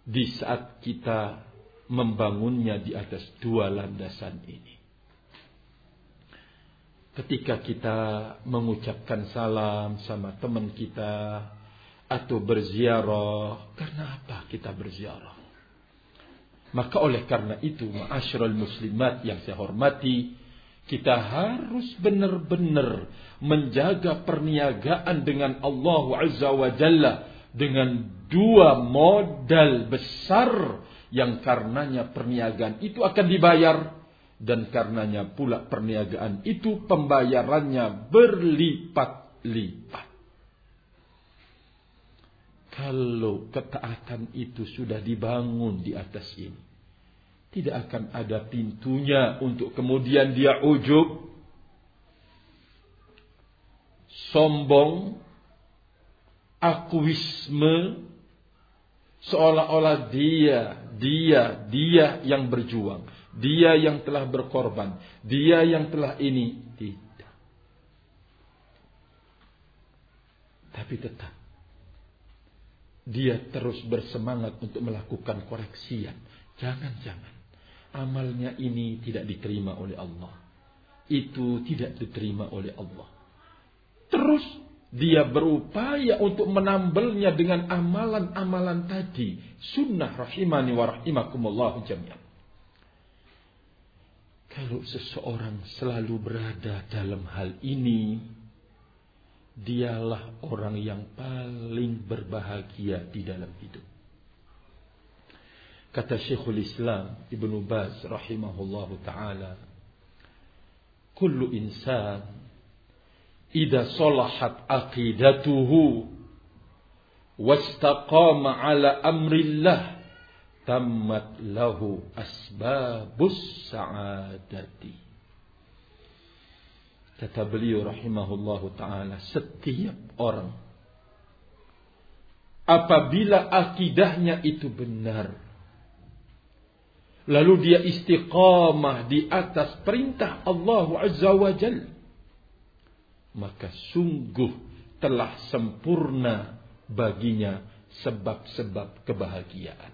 Speaker 1: di saat kita membangunnya di atas dua landasan ini. Ketika kita mengucapkan salam sama teman kita atau berziarah, karena apa kita berziarah? Maka oleh karena itu, ma'asyiral muslimat yang saya hormati, kita harus benar-benar menjaga perniagaan dengan Allah Azza wa Jalla dengan dua modal besar yang karenanya perniagaan itu akan dibayar dan karenanya pula perniagaan itu pembayarannya berlipat-lipat. Kalau ketaatan itu sudah dibangun di atas ini, tidak akan ada pintunya untuk kemudian dia ujub, sombong, akuisme, seolah-olah dia, dia, dia yang berjuang, dia yang telah berkorban, dia yang telah ini, tidak. Tapi tetap dia terus bersemangat untuk melakukan koreksian. Jangan-jangan amalnya ini tidak diterima oleh Allah. Itu tidak diterima oleh Allah. Terus dia berupaya untuk menambelnya dengan amalan-amalan tadi. Sunnah rahimani wa rahimakumullah jami'an. Kalau seseorang selalu berada dalam hal ini, dialah orang yang paling berbahagia di dalam hidup. Kata Syekhul Islam Ibnu Baz rahimahullah taala, "Kullu insan idza salahat aqidatuhu wastaqama ala amrillah tammat lahu asbabus sa'adati." Kata beliau rahimahullahu taala, setiap orang apabila akidahnya itu benar lalu dia istiqamah di atas perintah Allah Azza wa Jal maka sungguh telah sempurna baginya sebab-sebab kebahagiaan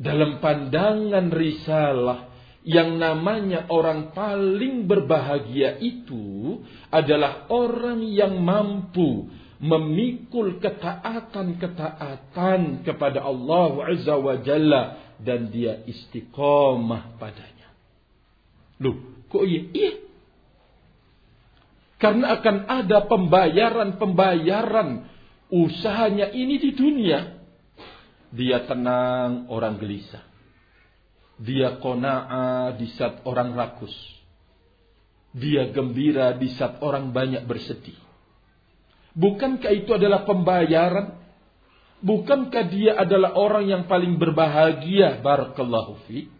Speaker 1: dalam pandangan risalah yang namanya orang paling berbahagia itu adalah orang yang mampu memikul ketaatan-ketaatan kepada Allah Azza wa Jalla dan dia istiqomah padanya. Loh, kok iya? Iya. Karena akan ada pembayaran-pembayaran usahanya ini di dunia. Dia tenang, orang gelisah. Dia kona'ah di saat orang rakus. Dia gembira di saat orang banyak bersedih. Bukankah itu adalah pembayaran? Bukankah dia adalah orang yang paling berbahagia? Barakallahu fi.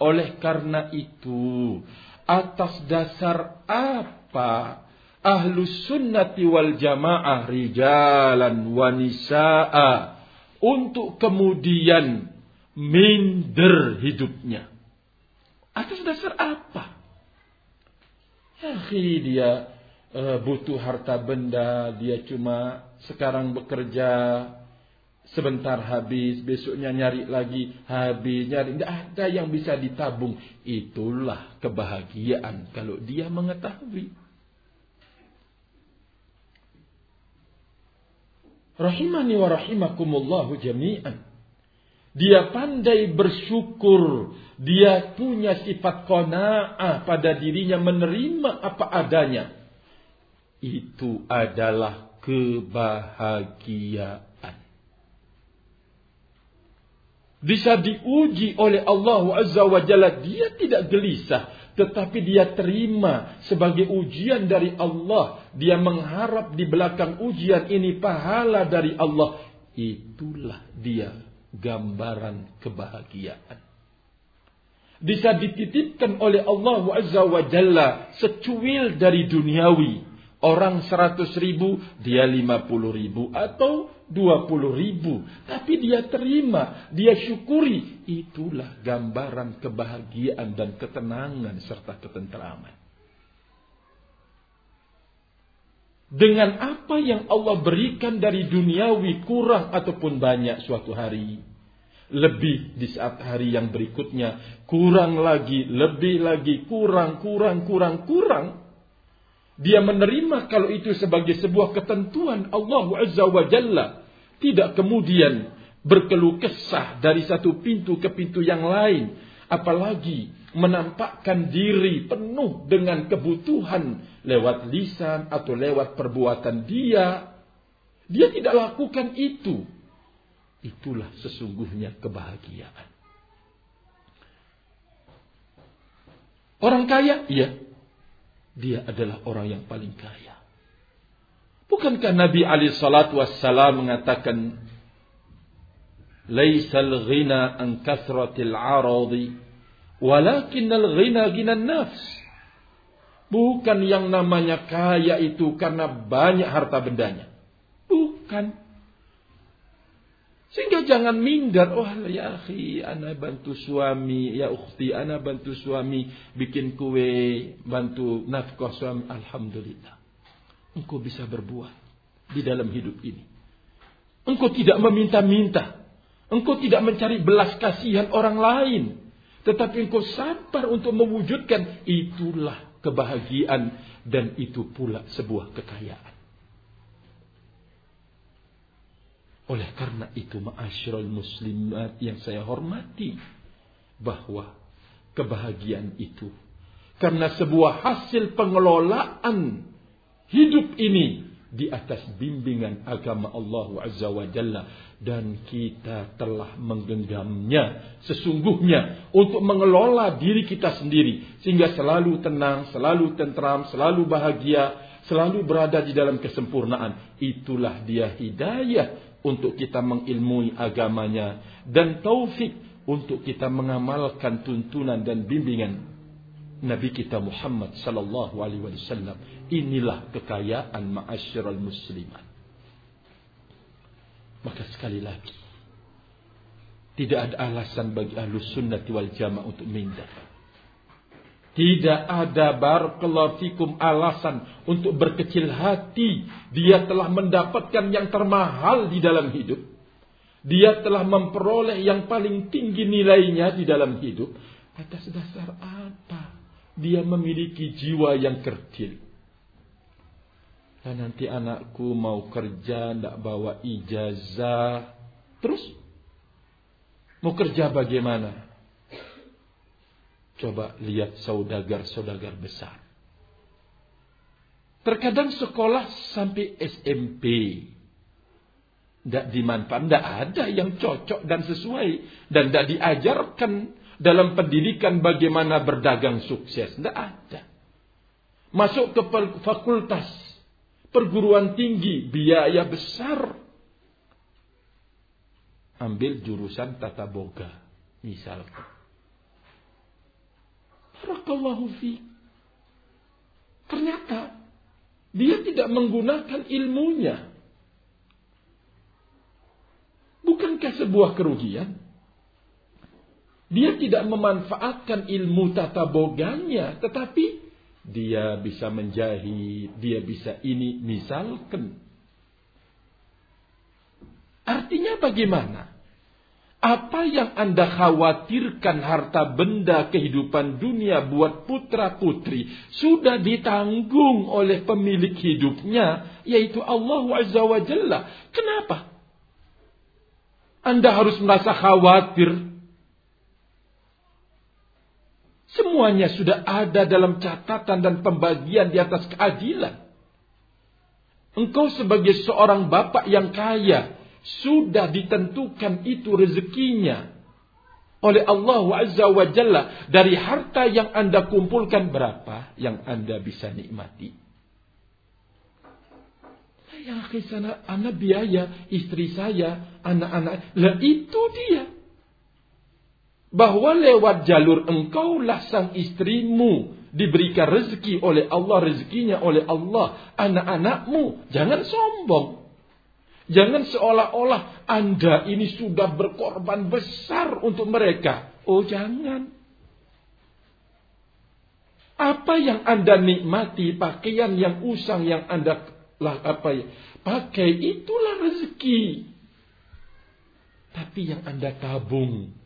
Speaker 1: Oleh karena itu, atas dasar apa ahlus sunnati wal jamaah rijalan wa nisa'a untuk kemudian minder hidupnya. Atas dasar apa? Ya, dia uh, butuh harta benda, dia cuma sekarang bekerja sebentar habis, besoknya nyari lagi habis, nyari tidak ada yang bisa ditabung. Itulah kebahagiaan kalau dia mengetahui. Rahimani wa rahimakumullahu jami'an. Dia pandai bersyukur. Dia punya sifat kona'ah pada dirinya menerima apa adanya. Itu adalah kebahagiaan. Bisa diuji oleh Allah Azza wa Jalla. Dia tidak gelisah. Tetapi dia terima sebagai ujian dari Allah. Dia mengharap di belakang ujian ini pahala dari Allah. Itulah dia gambaran kebahagiaan. Bisa dititipkan oleh Allah Azza wa Jalla secuil dari duniawi. Orang seratus ribu, dia lima puluh ribu atau puluh ribu. Tapi dia terima, dia syukuri. Itulah gambaran kebahagiaan dan ketenangan serta ketenteraman. dengan apa yang Allah berikan dari duniawi kurang ataupun banyak suatu hari lebih di saat hari yang berikutnya, kurang lagi, lebih lagi, kurang, kurang, kurang, kurang. Dia menerima kalau itu sebagai sebuah ketentuan Allah Azza wa Jalla. Tidak kemudian berkeluh kesah dari satu pintu ke pintu yang lain. Apalagi menampakkan diri penuh dengan kebutuhan lewat lisan atau lewat perbuatan dia. Dia tidak lakukan itu Itulah sesungguhnya kebahagiaan. Orang kaya, iya. Dia adalah orang yang paling kaya. Bukankah Nabi Ali Salatu Wassalam mengatakan, Laisal ghina an kasratil aradi, walakinnal ghina ghina nafs. Bukan yang namanya kaya itu karena banyak harta bendanya. Bukan. Sehingga jangan minder. Oh ya akhi, ana bantu suami. Ya ukhti, ana bantu suami. Bikin kue, bantu nafkah suami. Alhamdulillah. Engkau bisa berbuat di dalam hidup ini. Engkau tidak meminta-minta. Engkau tidak mencari belas kasihan orang lain. Tetapi engkau sabar untuk mewujudkan. Itulah kebahagiaan. Dan itu pula sebuah kekayaan. Oleh karena itu ma'asyiral muslimat yang saya hormati bahwa kebahagiaan itu karena sebuah hasil pengelolaan hidup ini di atas bimbingan agama Allah Azza wa Jalla. Dan kita telah menggenggamnya sesungguhnya untuk mengelola diri kita sendiri. Sehingga selalu tenang, selalu tentram, selalu bahagia, selalu berada di dalam kesempurnaan. Itulah dia hidayah untuk kita mengilmui agamanya. Dan taufik untuk kita mengamalkan tuntunan dan bimbingan Nabi kita Muhammad sallallahu alaihi wasallam. Inilah kekayaan ma'asyiral muslimat. Maka sekali lagi tidak ada alasan bagi ahlus sunnah wal jamaah untuk minder. Tidak ada barakallahu alasan untuk berkecil hati. Dia telah mendapatkan yang termahal di dalam hidup. Dia telah memperoleh yang paling tinggi nilainya di dalam hidup. Atas dasar apa? Dia memiliki jiwa yang kerdil. Dan nanti anakku mau kerja, tidak bawa ijazah. Terus? Mau kerja bagaimana? Coba lihat saudagar-saudagar besar. Terkadang sekolah sampai SMP. Tidak dimanfaatkan. Tidak ada yang cocok dan sesuai. Dan tidak diajarkan dalam pendidikan bagaimana berdagang sukses. Tidak ada. Masuk ke fakultas. Perguruan tinggi. Biaya besar. Ambil jurusan tata boga. Misalkan. Barakallahu fi. Ternyata dia tidak menggunakan ilmunya. Bukankah sebuah kerugian? Dia tidak memanfaatkan ilmu tata boganya, tetapi dia bisa menjahit, dia bisa ini, misalkan. Artinya bagaimana? Apa yang Anda khawatirkan harta benda kehidupan dunia buat putra putri sudah ditanggung oleh pemilik hidupnya yaitu Allah Azza wa Jalla. Kenapa? Anda harus merasa khawatir. Semuanya sudah ada dalam catatan dan pembagian di atas keadilan. Engkau sebagai seorang bapak yang kaya, sudah ditentukan itu rezekinya oleh Allah Azza wa Jalla dari harta yang Anda kumpulkan berapa yang Anda bisa nikmati. Ya sana anak biaya istri saya, anak-anak. Lah itu dia. Bahwa lewat jalur engkaulah sang istrimu diberikan rezeki oleh Allah, rezekinya oleh Allah, anak-anakmu. Jangan sombong. Jangan seolah-olah Anda ini sudah berkorban besar untuk mereka. Oh jangan. Apa yang Anda nikmati, pakaian yang usang yang Anda lah apa ya, pakai itulah rezeki. Tapi yang Anda tabung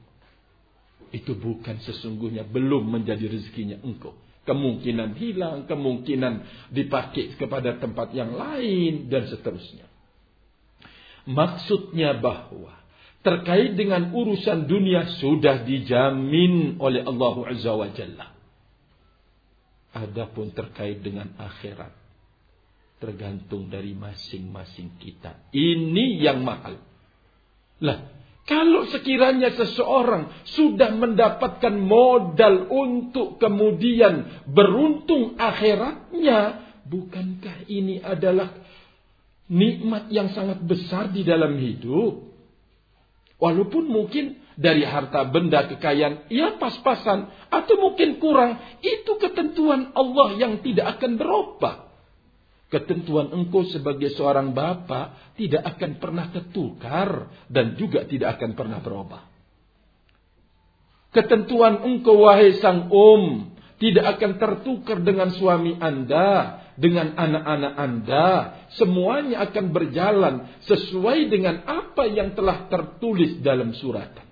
Speaker 1: itu bukan sesungguhnya belum menjadi rezekinya engkau. Kemungkinan hilang, kemungkinan dipakai kepada tempat yang lain dan seterusnya. Maksudnya bahwa terkait dengan urusan dunia sudah dijamin oleh Allah Azza wa Jalla. Adapun terkait dengan akhirat tergantung dari masing-masing kita. Ini yang mahal. Lah, kalau sekiranya seseorang sudah mendapatkan modal untuk kemudian beruntung akhiratnya, bukankah ini adalah nikmat yang sangat besar di dalam hidup? Walaupun mungkin dari harta benda kekayaan, ya pas-pasan, atau mungkin kurang, itu ketentuan Allah yang tidak akan berubah. Ketentuan engkau sebagai seorang bapak tidak akan pernah tertukar dan juga tidak akan pernah berubah. Ketentuan engkau wahai sang om tidak akan tertukar dengan suami anda, dengan anak-anak anda. Semuanya akan berjalan sesuai dengan apa yang telah tertulis dalam suratan.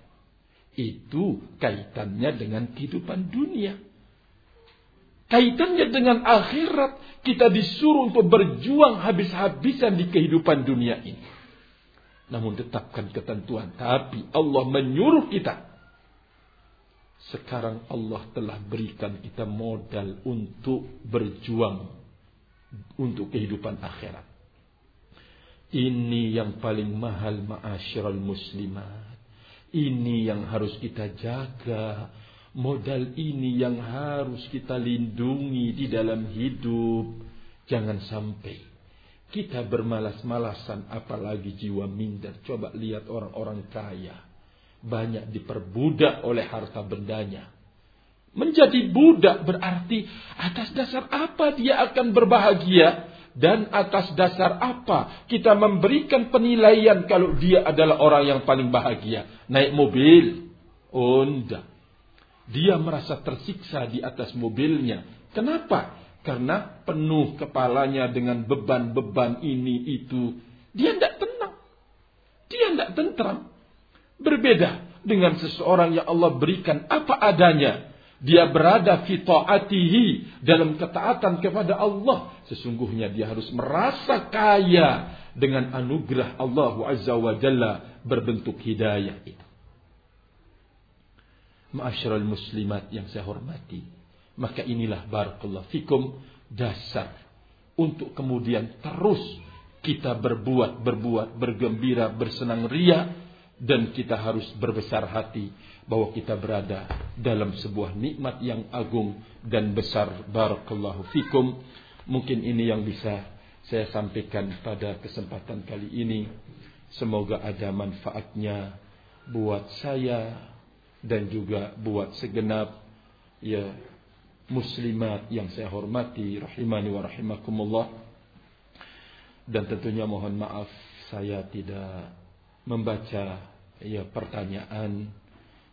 Speaker 1: Itu kaitannya dengan kehidupan dunia. Kaitannya dengan akhirat, kita disuruh untuk berjuang habis-habisan di kehidupan dunia ini. Namun tetapkan ketentuan. Tapi Allah menyuruh kita. Sekarang Allah telah berikan kita modal untuk berjuang untuk kehidupan akhirat. Ini yang paling mahal ma'asyiral muslimat. Ini yang harus kita jaga Modal ini yang harus kita lindungi di dalam hidup. Jangan sampai kita bermalas-malasan apalagi jiwa minder. Coba lihat orang-orang kaya. Banyak diperbudak oleh harta bendanya. Menjadi budak berarti atas dasar apa dia akan berbahagia dan atas dasar apa kita memberikan penilaian kalau dia adalah orang yang paling bahagia. Naik mobil, oh dia merasa tersiksa di atas mobilnya. Kenapa? Karena penuh kepalanya dengan beban-beban ini itu. Dia tidak tenang. Dia tidak tentram. Berbeda dengan seseorang yang Allah berikan apa adanya. Dia berada fi ta'atihi dalam ketaatan kepada Allah. Sesungguhnya dia harus merasa kaya dengan anugerah Allah Azza wa Jalla berbentuk hidayah itu. Ma'asyiral muslimat yang saya hormati. Maka inilah barakallahu fikum dasar untuk kemudian terus kita berbuat, berbuat, bergembira, bersenang ria dan kita harus berbesar hati bahwa kita berada dalam sebuah nikmat yang agung dan besar barakallahu fikum. Mungkin ini yang bisa saya sampaikan pada kesempatan kali ini. Semoga ada manfaatnya buat saya, dan juga buat segenap ya muslimat yang saya hormati rahimani wa rahimakumullah. Dan tentunya mohon maaf saya tidak membaca ya pertanyaan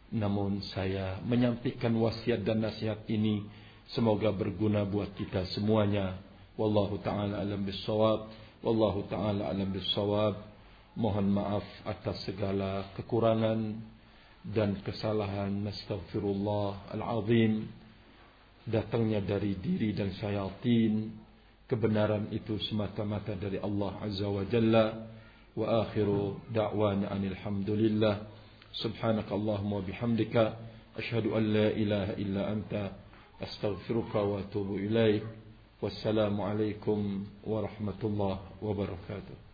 Speaker 1: namun saya menyampaikan wasiat dan nasihat ini. Semoga berguna buat kita semuanya. Wallahu taala alam bisawab wallahu taala alam bisawab mohon maaf atas segala kekurangan dan kesalahan nastaghfirullah al-azim datangnya dari diri dan syaitan kebenaran itu semata-mata dari Allah azza wa jalla. Wa akhiru da'wana anil hamdulillah subhanaka allahumma bihamdika ashhadu an la ilaha illa anta astaghfiruka wa atubu ilaik wassalamu alaikum warahmatullahi wabarakatuh